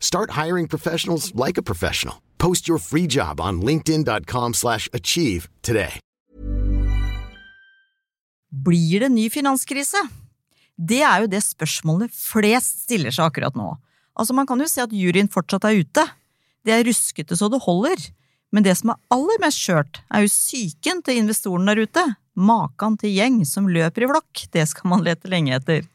Start hiring professionals like a professional. Post your free job on linkedin.com/achieve slash achieve today. Blir det ny finanskrise? Det er jo det spørsmålet flest stiller seg akkurat nå. Altså, man kan jo se at juryen fortsatt er ute. Det er ruskete så det holder. Men det som er aller mest skjørt, er jo psyken til investoren der ute. Makan til gjeng som løper i flokk, det skal man lete lenge etter.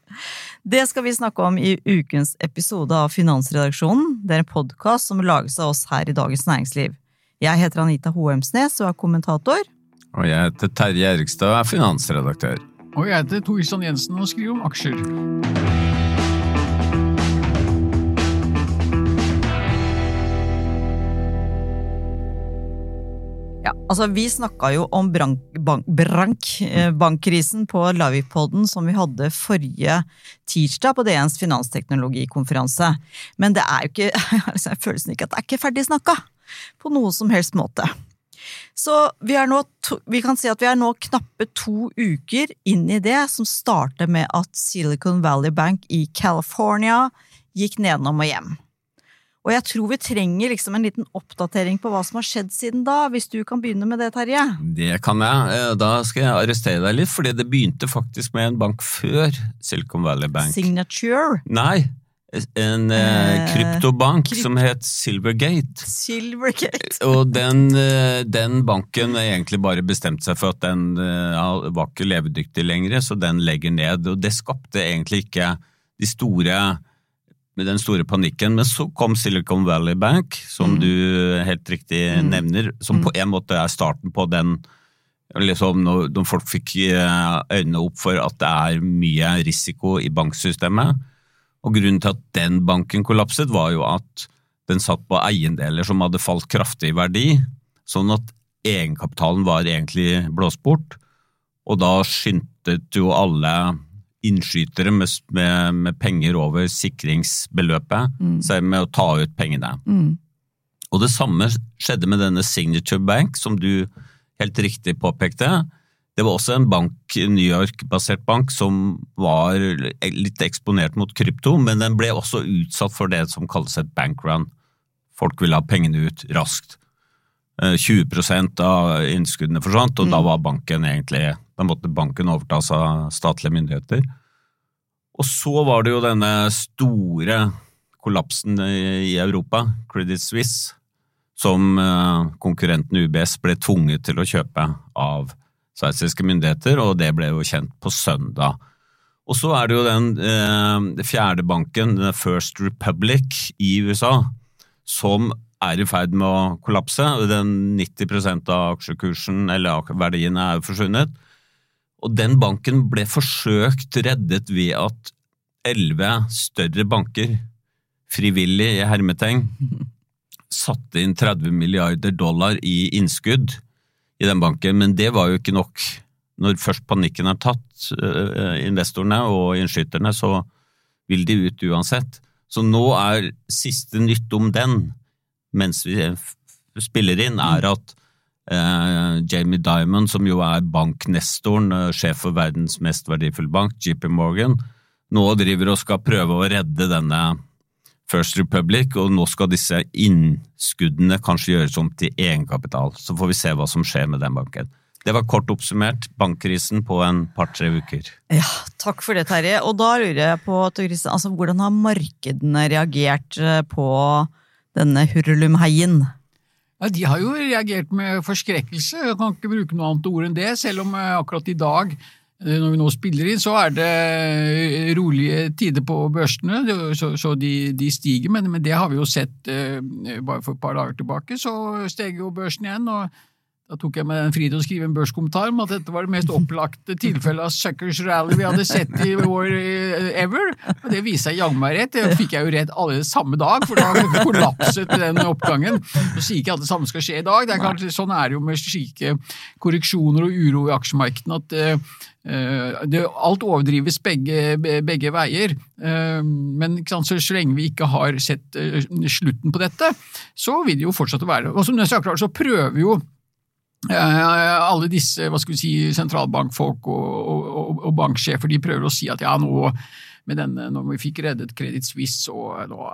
Det skal vi snakke om i ukens episode av Finansredaksjonen. Det er en podkast som lages av oss her i Dagens Næringsliv. Jeg heter Anita Hoemsnes og er kommentator. Og jeg heter Terje Erikstad og er finansredaktør. Og jeg heter Toristan Jensen og skriver om aksjer. Altså Vi snakka jo om brank, bank, brank, eh, bankkrisen på Livepoden som vi hadde forrige tirsdag på DNs finansteknologikonferanse. Men det er jo ikke altså, følelsen ikke at det er ikke ferdig snakka på noe som helst måte. Så vi, nå vi kan si at vi er nå knappe to uker inn i det, som starter med at Silicon Valley Bank i California gikk nedenom og hjem. Og jeg tror vi trenger liksom en liten oppdatering på hva som har skjedd siden da, hvis du kan begynne med det, Terje? Det kan jeg. Eh, Da skal jeg arrestere deg litt, fordi det begynte faktisk med en bank før Silicon Valley Bank. Signature. Nei, en eh, Eh, kryptobank som het Silvergate. Silvergate. Og den, eh, den banken egentlig bare bestemte seg for at den eh, ja, var ikke levedyktig lenger, så den legger ned. Og det skapte egentlig ikke de store med den store panikken, men så kom Silicon Valley Bank, som Mm. du helt riktig Mm. nevner, som Mm. på en måte er starten på den liksom når, når folk fikk eh, øynene opp for at det er mye risiko i banksystemet. Og grunnen til at den banken kollapset, var jo at den satt på eiendeler som hadde falt kraftig i verdi, sånn at egenkapitalen var egentlig blåst bort. Og da skyndte jo alle innskytere med, med, med penger over sikringsbeløpet Mm. seg med å ta ut pengene. Mm. Og det samme skjedde med denne Signature Bank, som du helt riktig påpekte. Det var også en bank, New York-basert bank som var litt eksponert mot krypto, men den ble også utsatt for det som kalles et bankrun. Folk ville ha pengene ut raskt. Eh, 20% av innskuddene forsvant, og da Mm. var banken egentlig Da måtte banken overtas av statlige myndigheter. Og så var det jo denne store kollapsen i Europa, Credit Suisse, som eh, konkurrenten UBS ble tvunget til å kjøpe av sveitsiske myndigheter, og det ble jo kjent på søndag. Og så er det jo den eh, fjerde banken, First Republic i USA, som er i ferd med å kollapse. Den 90% av aksjekursen, eller verdiene, er jo forsvunnet. Og den banken ble forsøkt reddet ved at elleve større banker, frivillig i hermetegn, satte inn 30 milliarder dollar i innskudd i den banken, men det var jo ikke nok. Når først panikken er tatt, øh, investorene og innskyterne, så vil de ut uansett. Så nå er siste nytt om den, mens vi spiller inn, er at eh, Jamie Dimon, som jo er banknestoren, eh, sjef for verdens mest verdifulle bank, JP Morgan, nå driver og skal prøve å redde denne First Republic, og nå skal disse innskuddene kanskje gjøres om til egenkapital. Så får vi se hva som skjer med den banken. Det var kort oppsummert bankkrisen på en par-tre uker. Ja, takk for det, Terje. Og da lurer jeg på, altså, hvordan har markedene reagert eh, på denne hurlumheien? Ja, de har jo reagert med forskrekkelse, jeg kan ikke bruke noe annet ord enn det, selv om eh, akkurat i dag, eh, når vi nå spiller inn, så er det eh, rolige tider på børsene, så, de, de stiger, men, men det har vi jo sett bare for et par dager tilbake, så steg jo børsen igjen, og Da tok jeg meg den fri til å skrive en børskommentar om at dette var det mest opplagte tilfellet av suckers rally vi hadde sett i år eh, ever. Og det viste seg jaggu meg rett. Det fikk jeg jo rett allerede samme dag, for da kollapset den oppgangen. Så sier ikke at det samme skal skje i dag. Det er klart, sånn er det jo med slike korreksjoner og uro i aksjemarkedene at uh, det, alt overdrives begge, begge veier. Uh, men sant, så, så, lenge vi ikke har sett uh, slutten på dette, så vil det jo fortsatt være Og som jeg sa, så prøver jo alle disse hva skal vi si, sentralbankfolk og, og, og, banksjefer de prøver å si at ja, nå, med denne, når vi fikk reddet Credit Suisse, og nå,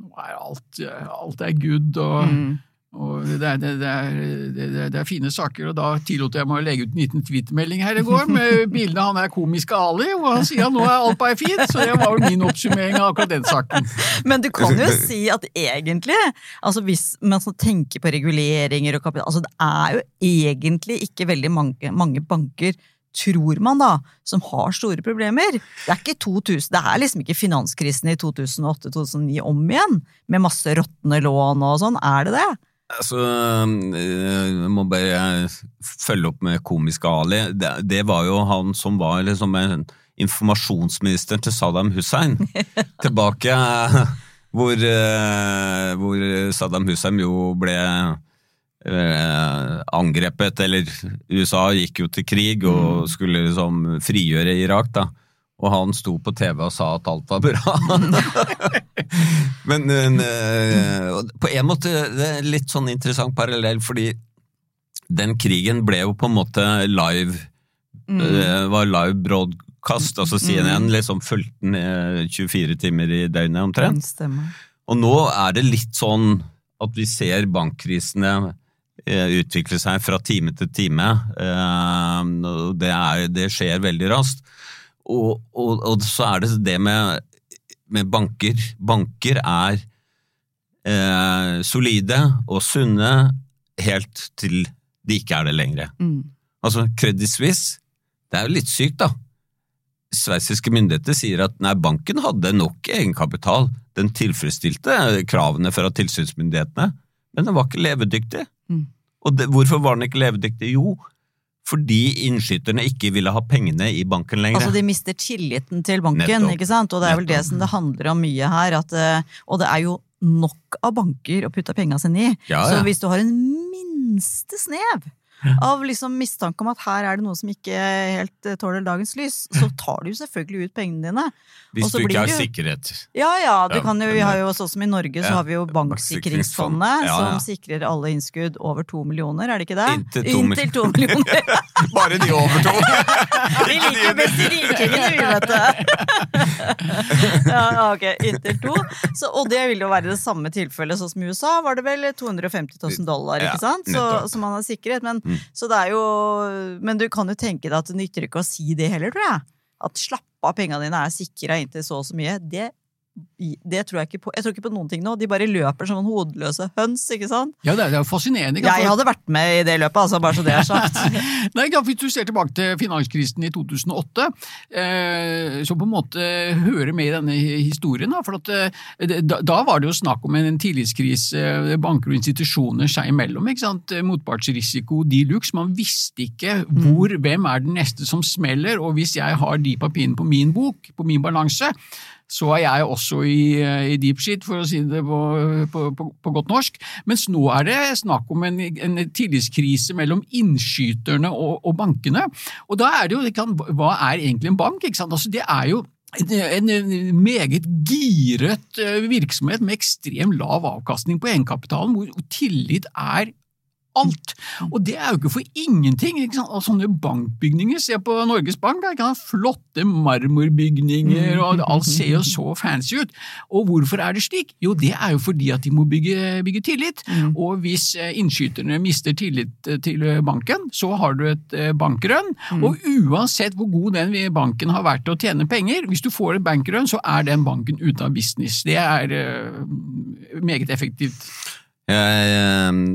nå er alt, alt er good. og mm. Og det er, det, er, det, er, det er, fine saker, og da tillot jeg meg å legge ut en liten tweetmelding her i går med bildene av han er komiske Ali, og han sier at nå er alt bare fint, så det var jo min oppsummering av akkurat den saken. Men du kan jo si at egentlig, altså hvis man tenker på reguleringer og kapital, altså det er jo egentlig ikke veldig mange, mange banker tror man da, som har store problemer. Det er ikke 2000, det er liksom ikke finanskrisen i 2008-2009 om igjen, med masse råtne lån og sånn, er det det? Altså, eh, jeg må bare følge opp med Komiske Ali. Det, det var jo han som var liksom informasjonsministeren til Saddam Hussein. Tilbake hvor, eh, hvor, Saddam Hussein jo ble eh, angrepet, eller USA gikk jo til krig og mm. skulle liksom frigjøre Irak, da og han sto på TV og sa at alt var bra. Men uh, på en måte det er litt sånn interessant parallell, fordi den krigen ble jo på en måte live mm. uh, var live broadcast, altså CNN mm. liksom fulgte den 24 timer i døgnet omtrent. Og nå er det litt sånn at vi ser bankkrisene utvikle seg fra time til time. Det, er, det skjer veldig raskt. Og, og, og, så er det det med, med banker. Banker er eh, solide og sunne helt til de ikke er det lenger. Mm. Altså, Credit Suisse, det er jo litt sykt, da. Sveitsiske myndigheter sier at nei, banken hadde nok egenkapital, den tilfredsstilte kravene fra tilsynsmyndighetene, men den var ikke levedyktig. Mm. Og det, hvorfor var den ikke levedyktig? Jo, fordi innskyterne ikke ville ha pengene i banken lenger. Altså de mister tilliten til banken, Nettopp. ikke sant? og det er vel det som det handler om mye her. At, eh, og det er jo nok av banker å putte penga sine i. Ja, ja. Så hvis du har en minste snev av liksom mistanke om at her er det noe som ikke helt eh, tåler dagens lys, så tar du jo selvfølgelig ut pengene dine. Hvis du ikke har du... sikkerhet. Ja ja, ja jo, vi har jo sånn som i Norge så har vi jo Banksikringsfondet, ja. som sikrer alle innskudd over to millioner, er det ikke det? Inntil to, millioner. Bare de over to! vi liker best rikingene, vi, vet du. ja, ok, inntil to. Så, og det vil jo være det samme tilfellet, sånn som i USA var det vel 250 000 dollar, ikke sant? Så, så man har sikkerhet. men Mm. Så det er jo Men du kan jo tenke deg at det nytter ikke å si det heller, tror jeg. At slapp av, pengene dine er sikra inntil så og så mye. Det det tror jeg ikke på. Jeg tror ikke på noen ting nå. De bare løper som en hodeløse høns, ikke sant? Ja, det er, jo fascinerende. Jeg hadde vært med i det løpet, altså, bare så det er sagt. Nei, Hvis du ser tilbake til finanskrisen i 2008, eh, som på en måte hører med i denne historien. for at, eh, da, da, var det jo snakk om en tillitskrise eh, banker og institusjoner seg imellom. ikke sant? Motpartsrisiko de luxe. Man visste ikke hvor, mm. hvem er den neste som smeller, og hvis jeg har de papirene på min bok, på min balanse, så er jeg også i, i deep shit, for å si det på, på, på, på, godt norsk. Mens nå er det snakk om en, en tillitskrise mellom innskyterne og, og, bankene. Og da er det jo, hva er egentlig en bank? Altså, det er jo en, en, meget giret eh, virksomhet med ekstrem lav avkastning på egenkapitalen, hvor tillit er alt. Og det er jo ikke for ingenting. ikke sant? Og sånne bankbygninger, se på Norges Bank, der kan ha flotte marmorbygninger, og alt ser jo så fancy ut. Og hvorfor er det slik? Jo, det er jo fordi at de må bygge, bygge tillit. Mm. Og hvis eh, innskyterne mister tillit eh, til banken, så har du et eh, bankrønn. Mm. Og uansett hvor god den banken har vært til å tjene penger, hvis du får et bankrønn, så er den banken ute av business. Det er meget effektivt. Jeg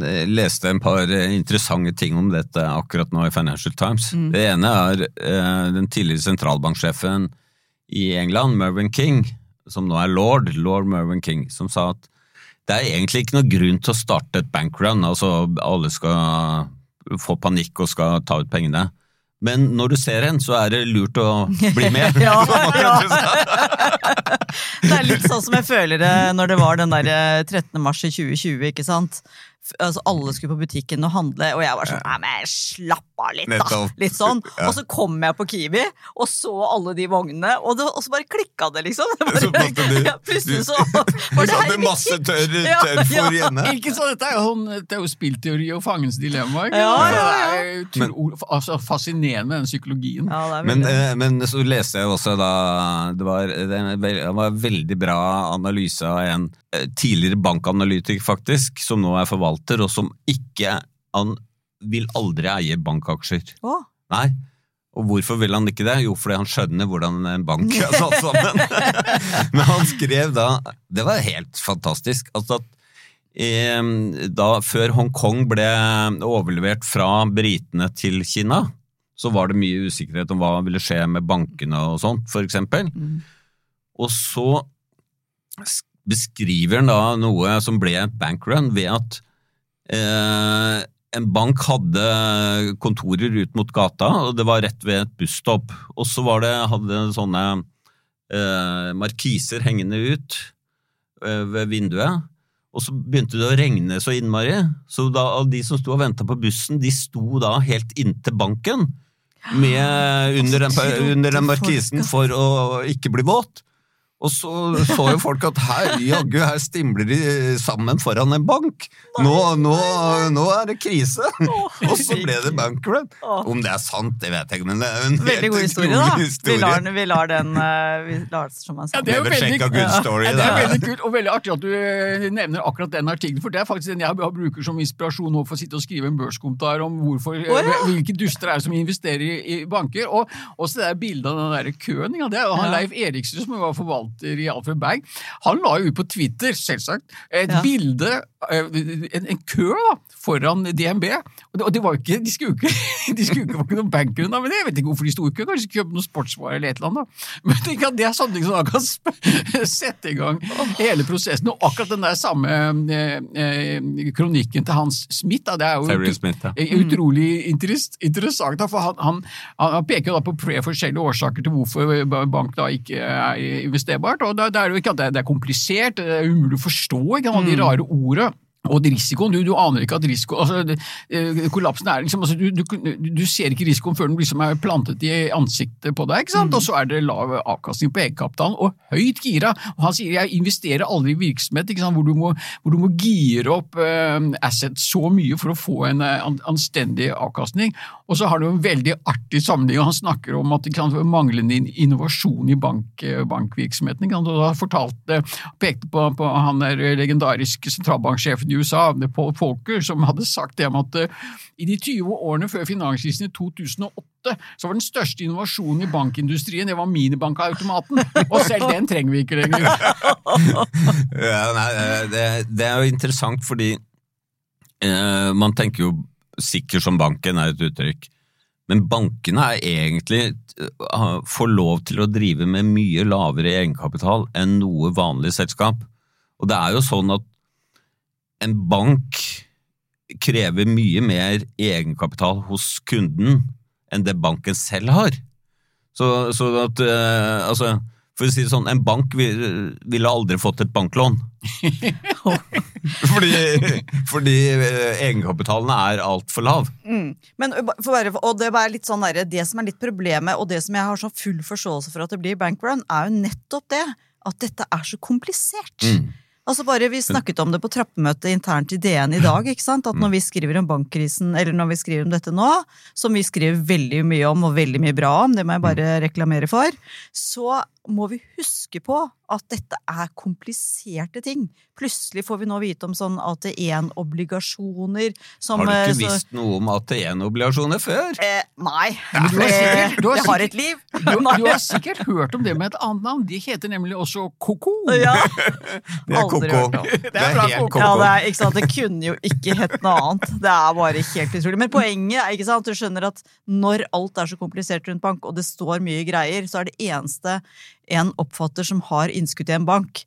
eh, leste en par interessante ting om dette akkurat nå i Financial Times. Mm. Det ene er eh, den tidligere sentralbanksjefen i England, Mervyn King, som nå er lord, lord Mervyn King, som sa at det er egentlig ikke noe grunn til å starte et bankrun. Altså, alle skal få panikk og skal ta ut pengene. Men når du ser en, så er det lurt å bli med. Ja, ja. Det er litt sånn som jeg føler det når det var den der eh, 13. mars i 2020, ikke sant? Altså, alle skulle på butikken og handle, og jeg var sånn Nei, men slapp av litt, da! Litt sånn. Og så kom jeg på Kiwi og så alle de vognene, og, det, og så bare klikka det, liksom. Det bare, Så du- ja, plutselig så var det her masse tørr, tørr for igjen. Ikke sant, dette er jo, sånn- det er jo spillteori og fangens dilemma. Ikke? Ja, ja, ja, Det er altså, fascinerende med den psykologien. Ja, Men, eh, men så leste jeg også da Det var, det var en veldig bra analyse av en eh, tidligere bankanalytiker, faktisk, som nå er forvalter, og som ikke Han vil aldri eie bankaksjer. Åh. Nei. Og hvorfor vil han ikke det? Jo, fordi han skjønner hvordan en bank er satt sammen. Men han skrev da Det var helt fantastisk. Altså at da, før Hongkong ble overlevert fra britene til Kina, så var det mye usikkerhet om hva ville skje med bankene og sånt, for eksempel. Og så beskriver han da noe som ble et bankrun ved at eh, en bank hadde kontorer ut mot gata, og det var rett ved et busstopp. Og så var det, hadde det sånne eh, markiser hengende ut eh, ved vinduet. Og så begynte det å regne så innmari, så da, de som sto og venta på bussen, de sto da helt inntil banken med, under, den, under den markisen for å ikke bli våt. Og så så jo folk at her, jaggu, her stimler de sammen foran en bank. Nå, nå, nå er det krise! Og så ble det bankrun. Om det er sant, det vet jeg ikke, men det er en Veldig god historie, da. Vi lar, vi lar den eh, Vi lar det som en Ja, det er jo veldig- story. Ja, det er veldig kult og veldig artig at du eh, nevner akkurat den artikkelen, for det er faktisk den jeg bruker som inspirasjon nå for å sitte og skrive en børskommentar om hvorfor, oh, ja. hvilke duster er det som investerer i, banker. Og også det der bildet av den der køen. Ja, det er jo han Leif Eriksen som var forvalter i Alfred Berg. Han la jo ut på Twitter, selvsagt, et Ja. bilde, eh, en, en kø da, foran DNB. Og det, var ikke, de skulle jo ikke, de skulle ikke, var ikke noen bankrun, da, men jeg vet ikke hvorfor de sto ikke. Kanskje kjøpe noen sportsvarer eller et eller annet. Men tenk at det er sånne ting som da kan sette i gang hele prosessen. Og akkurat den der samme eh, eh, kronikken til Hans Smith, da, det er jo Smith, ja. Eh, Utrolig interest, interessant, da, for han, han, han peker jo da på forskjellige årsaker til hvorfor bank da ikke er investerbart. og Det, det er jo ikke at det, det er komplisert, det er umulig å forstå ikke sant, de rare ordene. Og risikoen, du, du aner ikke at risiko, altså, det- eh, kollapsen er liksom, altså, du, du, du ser ikke risikoen før den liksom er plantet i ansiktet på deg, ikke sant? og så er det lav avkastning på egenkapitalen og høyt gira. Og han sier jeg investerer aldri i virksomhet ikke sant? Hvor, du må, hvor du må gire opp uh, assets så mye for å få en uh, anstendig avkastning. Og så har du en veldig artig sammenheng, og han snakker om at det manglende innovasjon i bank, eh, bankvirksomheten. Ikke sant? Og da fortalte, pekte på, på han der legendariske sentralbanksjefen USA, er Folker, som hadde sagt det om at eh, i de 20 årene før finanskrisen i 2008 så var den største innovasjonen i bankindustrien det var minibankautomaten. Og selv den trenger vi ikke lenger. Ja, nei, det, det er jo interessant fordi eh, man tenker jo sikker som banken er et uttrykk, men bankene er egentlig eh, får lov til å drive med mye lavere egenkapital enn noe vanlig selskap. Og det er jo sånn at en bank krever mye mer egenkapital hos kunden enn det banken selv har. Så, så at uh, altså, For å si det sånn, en bank vil, ville aldri fått et banklån. fordi fordi eh, egenkapitalen er altfor lav. Mm. Men, for og det, er sånn der, det som er litt problemet, og det som jeg har så full forståelse for at det blir bankrun, er jo nettopp det. At dette er så komplisert. Mm. Altså bare, Vi snakket om det på trappemøtet internt i DN i dag. ikke sant? At når vi skriver om bankkrisen, eller når vi skriver om dette nå, som vi skriver veldig mye om og veldig mye bra om, det må jeg bare reklamere for, så må vi huske på at dette er kompliserte ting. Plutselig får vi nå vite om sånn AT1-obligasjoner som Har du eh, ikke så- visst noe om AT1-obligasjoner før? Eh, nei. men du har sikkert- du har jeg har et liv. Du, du har sikkert hørt om det med et annet navn. De heter nemlig også Koko. Ja. Det er koko. Det er helt koko. koko. Ja, det, er, ikke sant? det kunne jo ikke hett noe annet. Det er bare helt utrolig. Men poenget er ikke sant? du skjønner at når alt er så komplisert rundt bank, og det står mye greier, så er det eneste en oppfatter som har innskudd i en bank,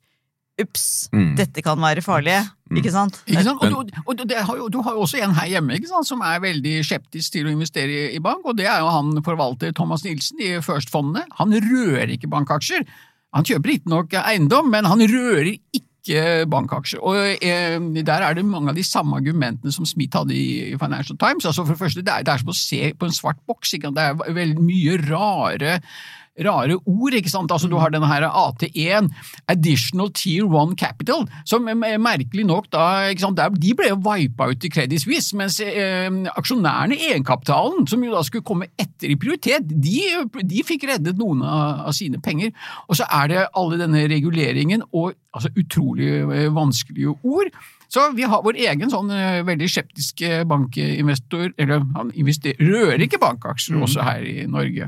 ups, Mm. dette kan være farlig. Ikke sant? Ikke sant? Og, du, og det har jo, du har jo også en her hjemme ikke sant, som er veldig skeptisk til å investere i, i bank, og det er jo han forvalter Thomas Nilsen i First-fondene. Han rører ikke bankaksjer. Han kjøper riktignok eiendom, men han rører ikke bankaksjer. Og eh, Der er det mange av de samme argumentene som Smith hadde i Financial Times. Altså for det første, Det er, det er som å se på en svart boks. Ikke? sant? Det er veldig mye rare rare ord. ikke sant? Altså Du har denne her AT1, Additional Tier 1 Capital, som eh, merkelig nok da, ikke sant? De ble jo vipa ut i Credit Suisse, mens eh, aksjonærene, egenkapitalen, som jo da skulle komme etter i prioritet, de, de fikk reddet noen av, av sine penger. Og så er det alle denne reguleringen og altså utrolig eh, vanskelige ord. Så vi har vår egen sånn eh, veldig skeptiske bankinvestor, eller han rører ikke bankaksjer også her i Norge.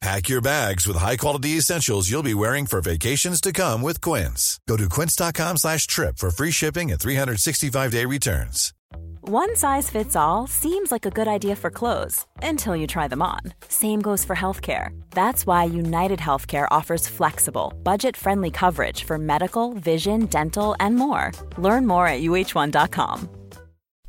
Pack your bags with high-quality essentials you'll be wearing for vacations to come with Quince. Go to quince.com slash trip for free shipping and 365-day returns. One size fits all seems like a good idea for clothes until you try them on. Same goes for healthcare. That's why United Healthcare offers flexible, budget friendly coverage for medical, vision, dental, and more. Learn more at uh1.com.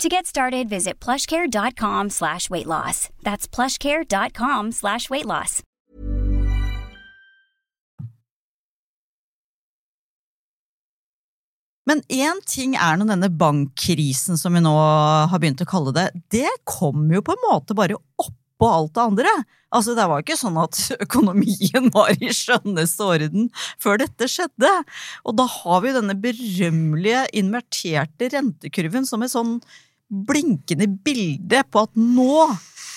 To get started, visit plushcare.com slash weight loss. That's plushcare.com slash weight loss. Men én ting er nå denne bankkrisen som vi nå har begynt å kalle det. Det kom jo på en måte bare oppå alt det andre. Altså, det var ikke sånn at økonomien var i skjønneste orden før dette skjedde. Og da har vi jo denne berømmelige inverterte rentekurven som et sånn blinkende bilde på at nå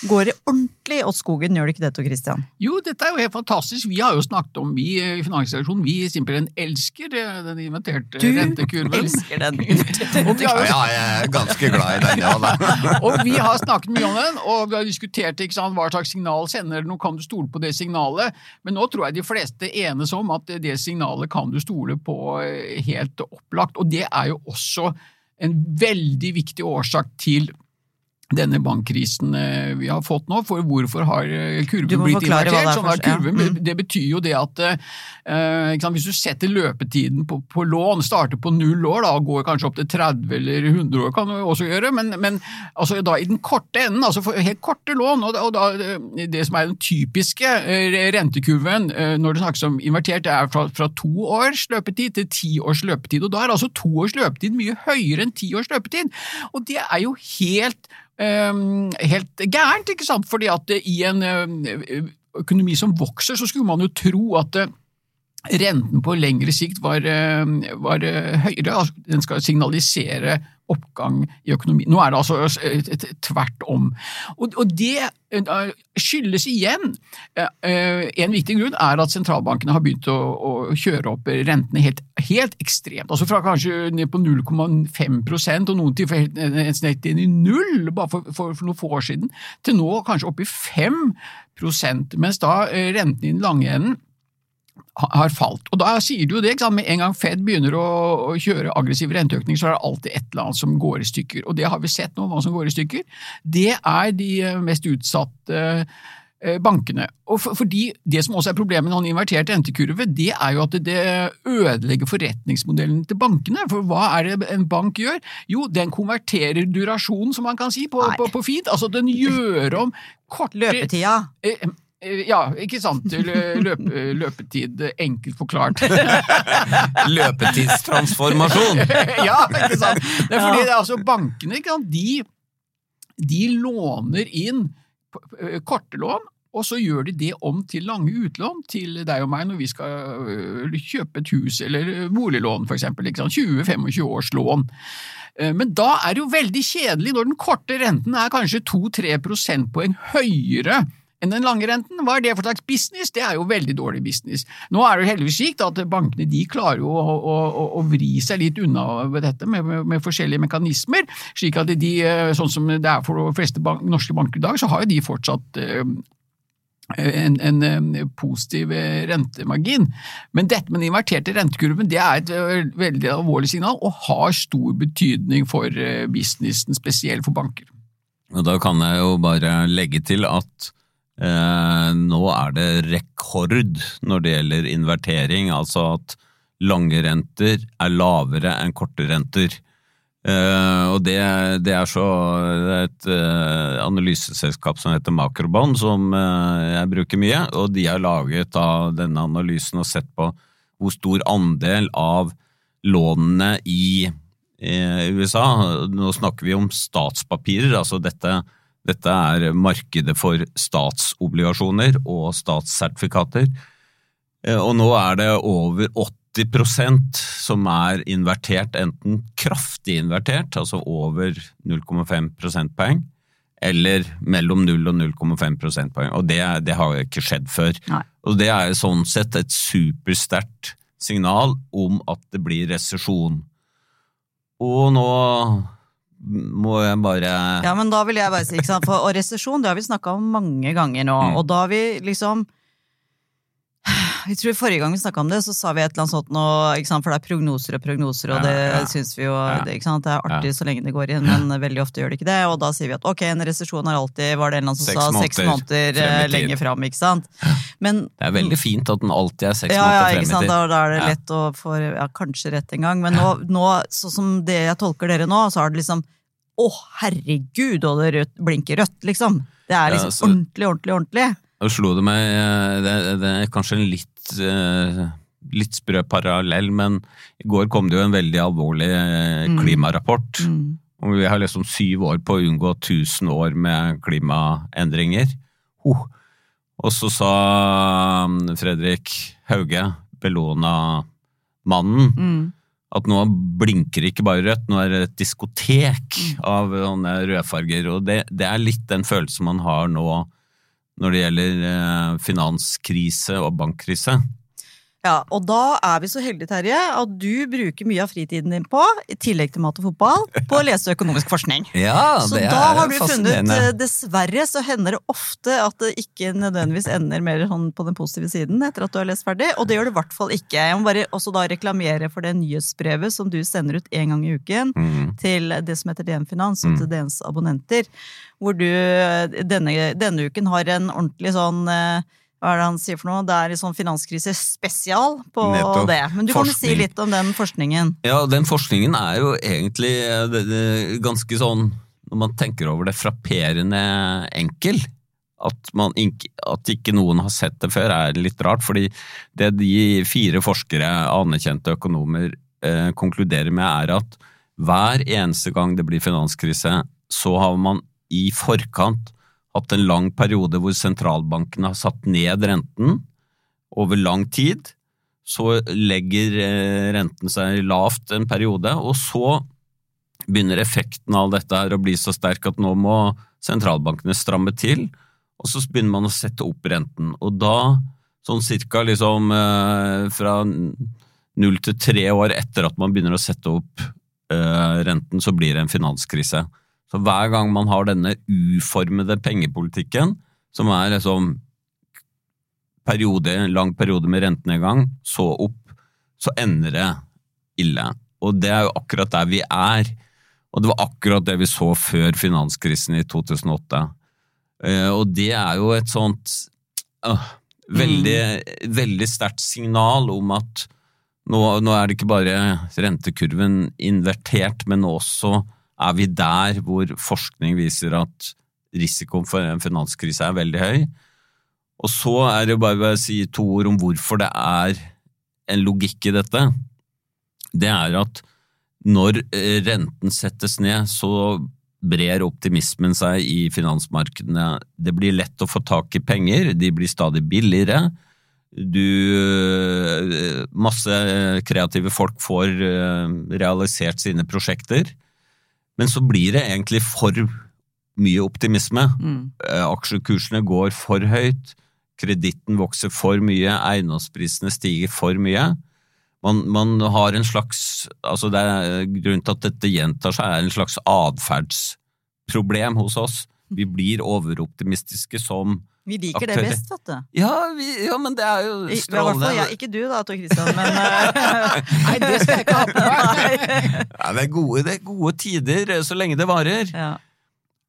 går det ordentlig åt skogen, gjør det ikke det, Tor Christian? Jo, dette er jo helt fantastisk. Vi har jo snakket om, vi i Finansredaksjonen, vi simpelthen elsker eh, den inventerte Du rentekurven. elsker den. inventerte rentekurven. ja, Ja, jeg er ganske glad i den, ja. Da. og vi har snakket mye om den, og vi har diskutert ikke sant, hva slags signal sender den, og kan du stole på det signalet. Men nå tror jeg de fleste enes om at det signalet kan du stole på eh, helt opplagt. Og det er jo også en veldig viktig årsak til denne bankkrisen eh, vi har fått nå, for hvorfor har eh, kurven blitt er invertert? Sånn at først, ja. Mm. Det betyr jo det at eh, sant, hvis du setter løpetiden på, på lån, starter på null år da, og går kanskje opp til 30 eller 100 år, kan du også gjøre, men, men altså, da i den korte enden, altså for helt korte lån, og, og da, det som er den typiske rentekurven når det snakkes om invertert, det er fra, fra to års løpetid til ti års løpetid, og da er altså to års løpetid mye høyere enn ti års løpetid, og det er jo helt helt gærent, ikke sant? Fordi at i en eh, økonomi som vokser, så skulle man jo tro at eh, renten på lengre sikt var, eh, var eh, høyere. Altså, Den skal signalisere oppgang i økonomien. Nå er det altså eh, tvert om. Og, og det skyldes igjen En viktig grunn er at sentralbankene har begynt å, å kjøre opp rentene helt, helt ekstremt. Altså fra kanskje ned på 0,5 og noen til nesten inn i null bare for, for, for noen få år siden, til nå kanskje oppe i 5 mens da eh, renten i den lange enden har falt. Og da sier du jo det, med en gang Fed begynner å, å kjøre aggressiv renteøkning, så er det alltid et eller annet som går i stykker. Og det har vi sett nå, hva som går i stykker. Det er de eh, mest utsatte eh, bankene. Og for, fordi Det som også er problemet med en invertert rentekurve, det er jo at det ødelegger forretningsmodellen til bankene. For hva er det en bank gjør? Jo, den konverterer durasjonen, som man kan si på, på, på fint. Altså den gjør om kort Løpetida. Eh, Ja, ikke sant. Lø- Løp, løpetid, eh, enkelt forklart. Løpetidstransformasjon! ja, ikke sant. Det er fordi det er altså bankene? De, de låner inn korte lån og så gjør de det om til lange utlån til deg og meg når vi skal øh, kjøpe et hus eller boliglån, for eksempel. 20-25 års lån. Eh, Men da er det jo veldig kjedelig når den korte renten er kanskje 2-3 prosentpoeng høyere enn den lange renten. Hva er det for slags business? Det er jo veldig dårlig business. Nå er det heldigvis slik at bankene de klarer jo å, å, å, å vri seg litt unna dette med, med, med forskjellige mekanismer, slik at de, eh, sånn som det er for de fleste bank, norske banker i dag, så har jo de fortsatt eh, en, en, en positiv eh, rentemargin. Men dette med den inverterte rentekurven det er et eh, veldig alvorlig signal og har stor betydning for eh, businessen, spesielt for banker. Og da kan jeg jo bare legge til at eh, nå er det rekord når det gjelder invertering, altså at lange renter er lavere enn korte renter. Eh, og det, det, er så et eh, analyseselskap som heter Makrobond, som eh, jeg bruker mye, og de har laget da denne analysen og sett på hvor stor andel av lånene i USA, nå snakker vi om statspapirer, altså dette, dette er markedet for statsobligasjoner og statssertifikater, og nå er det over 80% som er invertert, enten kraftig invertert, altså over 0,5 prosentpoeng, eller mellom 0 og 0,5 prosentpoeng. Og det, det, har ikke skjedd før. Nei. Og det er sånn sett et supersterkt signal om at det blir resesjon. Og nå må jeg bare Ja, men da vil jeg bare si, ikke sant, for, og resesjon, det har vi snakka om mange ganger nå, Mm. og da har vi liksom jeg tror Forrige gang vi snakka om det, så sa vi et eller annet sånt nå, for det er prognoser og prognoser, og det ja. syns vi jo det, det er artig så lenge det går inn, men veldig ofte gjør det ikke det. Og da sier vi at ok, en resesjon er alltid var det en eller annen som Seks sa seks måneder måneder frem eh, lenger fram, ikke sant. Men Det er veldig fint at den alltid er seks ja, ja, måneder frem i tid. Da, da er det lett å få ja, kanskje rett en gang, men nå, nå sånn som det jeg tolker dere nå, så er det liksom å herregud, og det rødt, blinker rødt, liksom. Det er Ja, liksom så- ordentlig, ordentlig, ordentlig. Nå slo det meg eh, Det, det er kanskje en litt, eh, litt sprø parallell, men i går kom det jo en veldig alvorlig klimarapport. Mm. klimarapport. Mm. Og vi har liksom syv år på å unngå 1000 år med klimaendringer. Oh. Og så sa mm, Fredrik Hauge, Bellona-mannen, Mm. at nå blinker ikke bare rødt, nå er det et diskotek av sånne rødfarger. Og det, det er litt den følelsen man har nå når det gjelder eh, finanskrise og bankkrise. Ja, og da er vi så heldige, Terje, at du bruker mye av fritiden din på, i tillegg til mat og fotball, på å lese økonomisk forskning. Ja, Så det da er har du funnet eh, Dessverre så hender det ofte at det ikke nødvendigvis ender mer sånn på den positive siden etter at du har lest ferdig, og det gjør det i hvert fall ikke. Jeg må bare også da reklamere for det nyhetsbrevet som du sender ut en gang i uken Mm. til det som heter DN Finans, og til DNs abonnenter, hvor du eh, denne, denne uken har en ordentlig sånn eh, hva er det han sier for noe? Det er en sånn finanskrise spesial på Nettopp. det. Men du kan jo si litt om den forskningen. Ja, den forskningen er jo egentlig eh, ganske sånn, når man tenker over det, frapperende enkel. At, man, at ikke noen har sett det før er litt rart, fordi det de fire forskere, anerkjente økonomer, eh, konkluderer med er at hver eneste gang det blir finanskrise, så har man i forkant hatt en lang periode hvor sentralbankene har satt ned renten over lang tid. Så legger eh, renten seg lavt en periode, og så begynner effekten av dette her å bli så sterk at nå må sentralbankene stramme til, og så begynner man å sette opp renten. Og da, sånn cirka liksom eh, fra null til tre år etter at man begynner å sette opp eh, renten, så blir det en finanskrise. Så hver gang man har denne uformede pengepolitikken, som er liksom periode, lang periode med rentenedgang, så opp, så ender det ille. Og det er jo akkurat der vi er. Og det var akkurat det vi så før finanskrisen i 2008. Eh, Og det er jo et sånt øh, veldig, veldig sterkt signal om at nå, nå er det ikke bare rentekurven invertert, men også er vi der hvor forskning viser at risikoen for en finanskrise er veldig høy. Og så er det bare å si to ord om hvorfor det er en logikk i dette. Det er at når eh, renten settes ned, så brer optimismen seg i finansmarkedene. Det blir lett å få tak i penger, de blir stadig billigere. Du eh, Masse kreative folk får eh, realisert sine prosjekter. Men så blir det egentlig for mye optimisme. Mm. Aksjekursene går for høyt, kreditten vokser for mye, eiendomsprisene stiger for mye. Man, man har en slags altså det er Grunnen til at dette gjentar seg, er en slags atferdsproblem hos oss. Vi blir overoptimistiske som Vi liker det best, vet du. Ja, vi, ja men det er jo I, i strålende. fall. Ikke du da, Tor Christian, men eh, Nei, det skal jeg ikke ha på meg! Ja, det, er gode, det er gode tider så lenge det varer. ja.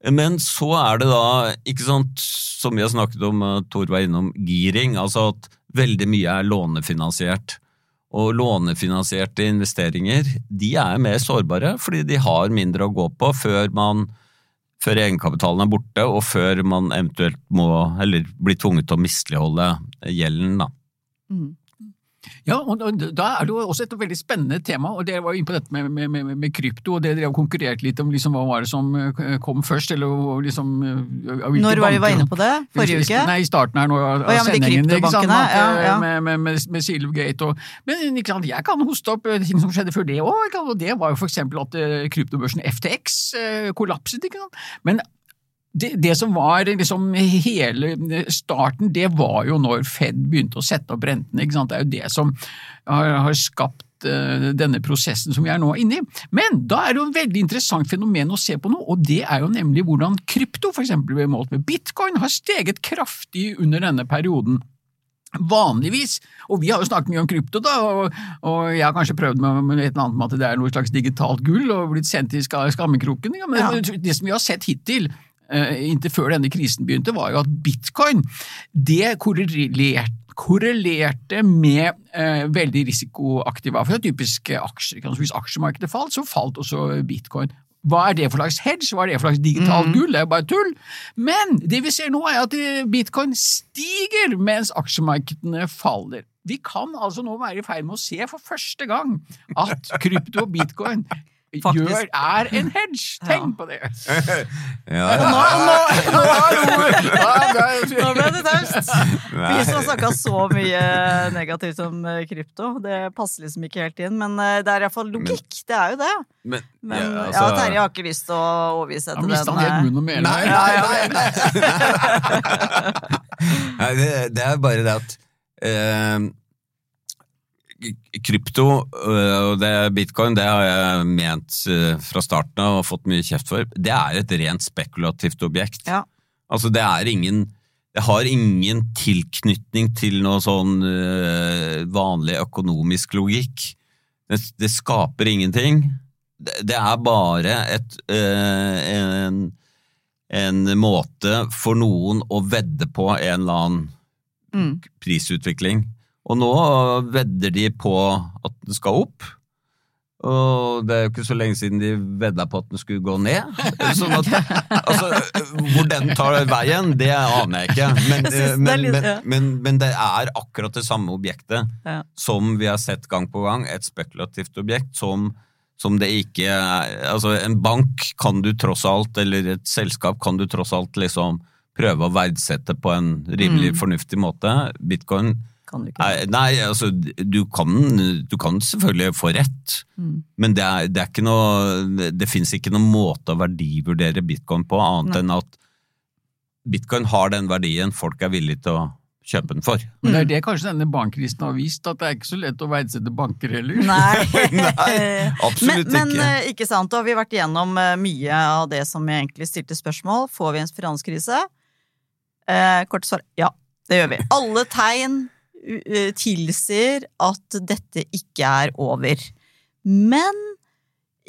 Men så er det da, ikke sant, som vi har snakket om, eh, Tor var innom, giring. Altså at veldig mye er lånefinansiert. Og lånefinansierte investeringer, de er mer sårbare, fordi de har mindre å gå på før man før egenkapitalen er borte, og før man eventuelt må, eller blir tvunget til å misligholde gjelden, da. Mm. Ja, og da er det jo også et veldig spennende tema, og dere var jo inne på dette med, med, med, med krypto, og dere har konkurrert litt om liksom, hva var det som eh, kom først, eller liksom eh, Når var vi var inne på det? Forrige uke? Nei, i starten her nå av, Å, ja, sendingen. ikke sant, at, eh, ja, ja. Med, med, med, Silvergate og Men ikke sant, jeg kan hoste opp ting som skjedde før det òg, og det var jo for eksempel at kryptobørsen FTX kollapset, ikke sant. Men det, det som var liksom hele starten, det var jo når Fed begynte å sette opp rentene. ikke sant? Det er jo det som har, har skapt eh, denne prosessen som vi er nå inne i. Men da er det jo en veldig interessant fenomen å se på nå, og det er jo nemlig hvordan krypto, for eksempel ved målt med bitcoin, har steget kraftig under denne perioden. Vanligvis, og vi har jo snakket mye om krypto, da, og, og jeg har kanskje prøvd med, med et eller annet med at det er noe slags digitalt gull og blitt sendt i skammekroken, ja, men Ja. det som vi har sett hittil, inntil før denne krisen begynte, var jo at bitcoin det korrelerte korrelerte med eh, veldig risikoaktive for typisk aksjer. Ikke sant? Så Hvis aksjemarkedet falt, så falt også bitcoin. Hva er det for slags hedge? Hva er det for slags digitalt gull? Det er jo bare tull. Men det vi ser nå, er at eh, bitcoin stiger mens aksjemarkedene faller. Vi kan altså nå være i ferd med å se for første gang at krypto og bitcoin Faktisk. gjør, er en hedge. Tenk på det! Ja, Nå ble det taust! Vi som har snakka så mye negativt om eh, krypto, det passer liksom ikke helt inn. Men eh, det er iallfall logikk, det er jo det. Men, Men ja, ja, altså, Terje har ikke lyst til å overbevise mista den. han helt eh, munn og mæle. Nei, nei, nei, nei. nei det, det er bare det at eh, Krypto øh, og det bitcoin, det har jeg ment øh, fra starten av og fått mye kjeft for. Det er et rent spekulativt objekt. Ja. Altså, det er ingen Det har ingen tilknytning til noe sånn øh, vanlig økonomisk logikk. Det, det skaper ingenting. Det, det er bare et en, en måte for noen å vedde på en eller annen Mm. prisutvikling. Og nå vedder de på at den skal opp. Og det er jo ikke så lenge siden de vedda på at den skulle gå ned. Sånn at, altså, hvor den tar veien, det aner jeg ikke. Men, Jeg synes det men, litt- men, ja. men, men det er akkurat det samme objektet Ja. som vi har sett gang på gang. Et spekulativt objekt som, som det ikke er Altså, en bank kan du tross alt, eller et selskap kan du tross alt liksom prøve å verdsette på en rimelig fornuftig måte. Bitcoin Kan du ikke. Nei, nei, altså du kan, du kan selvfølgelig få rett, Mm. men det er, det er ikke noe Det finnes ikke noen måte å verdivurdere bitcoin på, annet Nei. enn at bitcoin har den verdien folk er villige til å kjøpe den for. Men det er det kanskje denne bankkrisen har vist, at det er ikke så lett å verdsette banker heller. Nei. Nei, absolutt men, men ikke. sant, ikke sant, og vi har vært igjennom eh, mye av det som jeg egentlig stilte spørsmål. Får vi en finanskrise? Eh, kort svar ja, det gjør vi. Alle tegn eh, tilsier at dette ikke er over. Men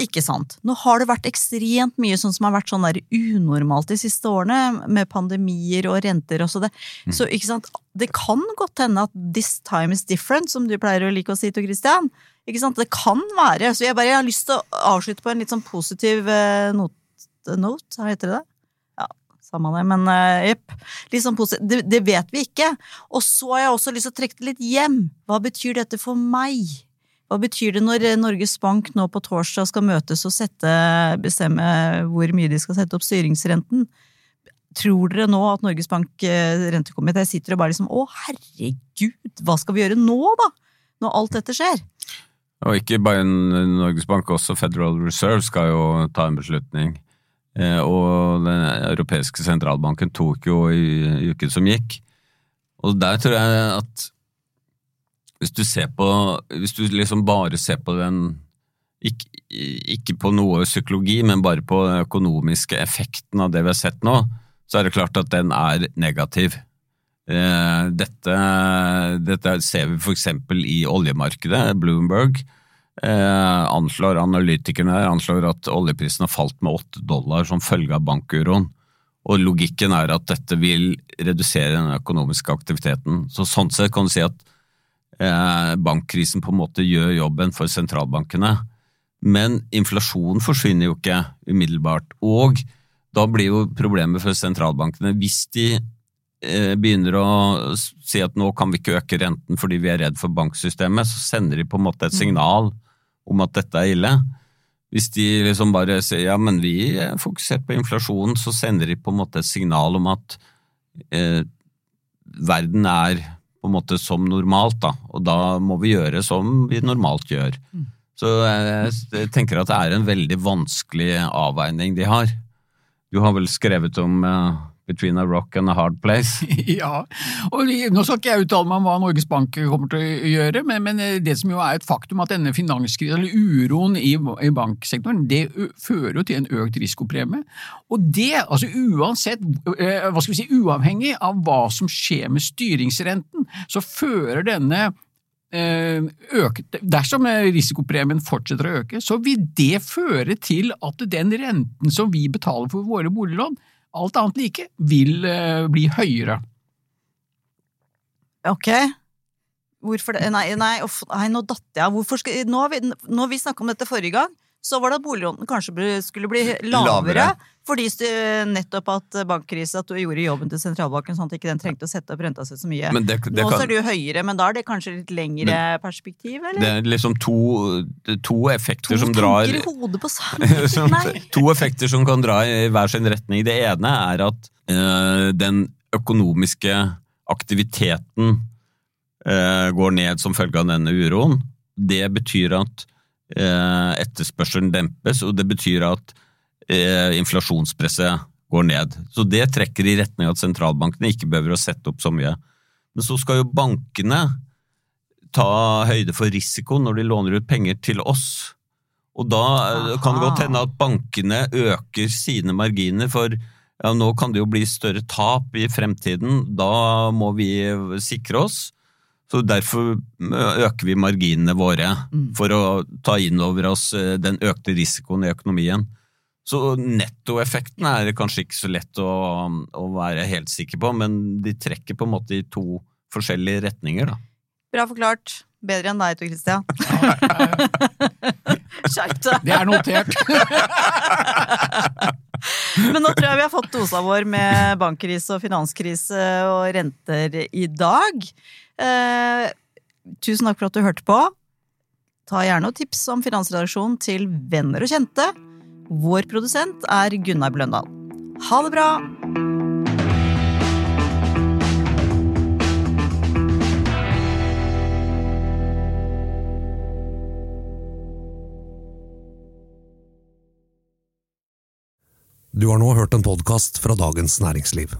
ikke sant. Nå har det vært ekstremt mye sånn som har vært sånn der unormalt de siste årene, med pandemier og renter og så det. Mm. Så ikke sant, det kan godt hende at this time is different, som du pleier å like å si til Christian. Ikke sant? Det kan være. Så jeg bare jeg har lyst til å avslutte på en litt sånn positiv note, note, heter det? Ja, samme det, men eh, jepp. Sånn. Det, det vet vi ikke. Og så har jeg også lyst til å trekke det litt hjem. Hva betyr dette for meg? Hva betyr det når Norges Bank nå på torsdag skal møtes og sette, bestemme hvor mye de skal sette opp styringsrenten? Tror dere nå at Norges Bank eh, rentekomité sitter og bare liksom Å, herregud, hva skal vi gjøre nå, da? Når alt dette skjer? Og ikke bare Norges Bank, også Federal Reserve skal jo ta en beslutning. Eh, og den europeiske sentralbanken tok jo i uken som gikk. Og der tror jeg at hvis du ser på Hvis du liksom bare ser på den ikke, ikke på noe psykologi, men bare på den økonomiske effekten av det vi har sett nå, så er det klart at den er negativ. Eh, dette, dette ser vi eksempel i oljemarkedet. Bloomberg eh, anslår, analytikerne der anslår at oljeprisen har falt med 8 dollar som følge av bankuroen. Og logikken er at dette vil redusere den økonomiske aktiviteten. Så sånn sett kan du si at eh, bankkrisen på en måte gjør jobben for sentralbankene. Men inflasjonen forsvinner jo ikke umiddelbart. Og da blir jo problemet for sentralbankene hvis de eh, begynner å si at nå kan vi ikke øke renten fordi vi er redd for banksystemet, så sender de på en måte et signal om at dette er ille. Hvis de liksom bare sier ja, men vi er fokusert på inflasjonen, så sender de på en måte et signal om at eh, verden er på en måte som normalt, da, og da må vi gjøre som vi normalt gjør. Så jeg tenker at det er en veldig vanskelig avveining de har. Du har vel skrevet om uh, Between a Rock and a Hard Place? ja, og nå skal ikke jeg uttale meg om hva Norges Bank kommer til å gjøre, men, men det som jo er et faktum at denne finanskrisen, eller uroen i, i banksektoren, det fører jo til en økt risikopremie. Og det, altså uansett, hva skal vi si, uavhengig av hva som skjer med styringsrenten, så fører denne Øke, dersom risikopremien fortsetter å øke, så vil det føre til at den renten som vi betaler for våre boliglån, alt annet like, vil bli høyere. Ok. Hvorfor det? Nei, nei, nei nå datt jeg av. Nå har vi, når vi snakka om dette forrige gang, så var det at boliglånene kanskje skulle bli lavere, lavere. fordi nettopp at bankkrise at du gjorde jobben til sentralbanken sånn at ikke den trengte å sette opp renta si så mye. Det, det Nå kan, så er det jo høyere, men da er det kanskje litt lengre men, perspektiv, eller? Det er liksom to, to effekter to som drar To tanker i hodet på sammen! to effekter som kan dra i hver sin retning. Det ene er at øh, den økonomiske aktiviteten øh, går ned som følge av denne uroen. Det betyr at etterspørselen dempes, og det betyr at eh, inflasjonspresset går ned. Så det trekker i retning av at sentralbankene ikke behøver å sette opp så mye. Men så skal jo bankene ta høyde for risiko når de låner ut penger til oss. Og da Aha. kan det godt hende at bankene øker sine marginer, for ja, nå kan det jo bli større tap i fremtiden. Da må vi sikre oss. Så Derfor øker vi marginene våre mm. for å ta inn over oss den økte risikoen i økonomien. Så nettoeffekten er kanskje ikke så lett å, å, være helt sikker på, men de trekker på en måte i to forskjellige retninger, da. Bra forklart. Bedre enn deg, Tor Christian. Skjerp deg! Det er notert. Men nå tror jeg vi har fått dosa vår med bankkrise og finanskrise og renter i dag. Eh, tusen takk for at du hørte på. Ta gjerne og tips om Finansredaksjonen til venner og kjente. Vår produsent er Gunnar Bløndal. Ha det bra! Du har nå hørt en podkast fra Dagens Næringsliv.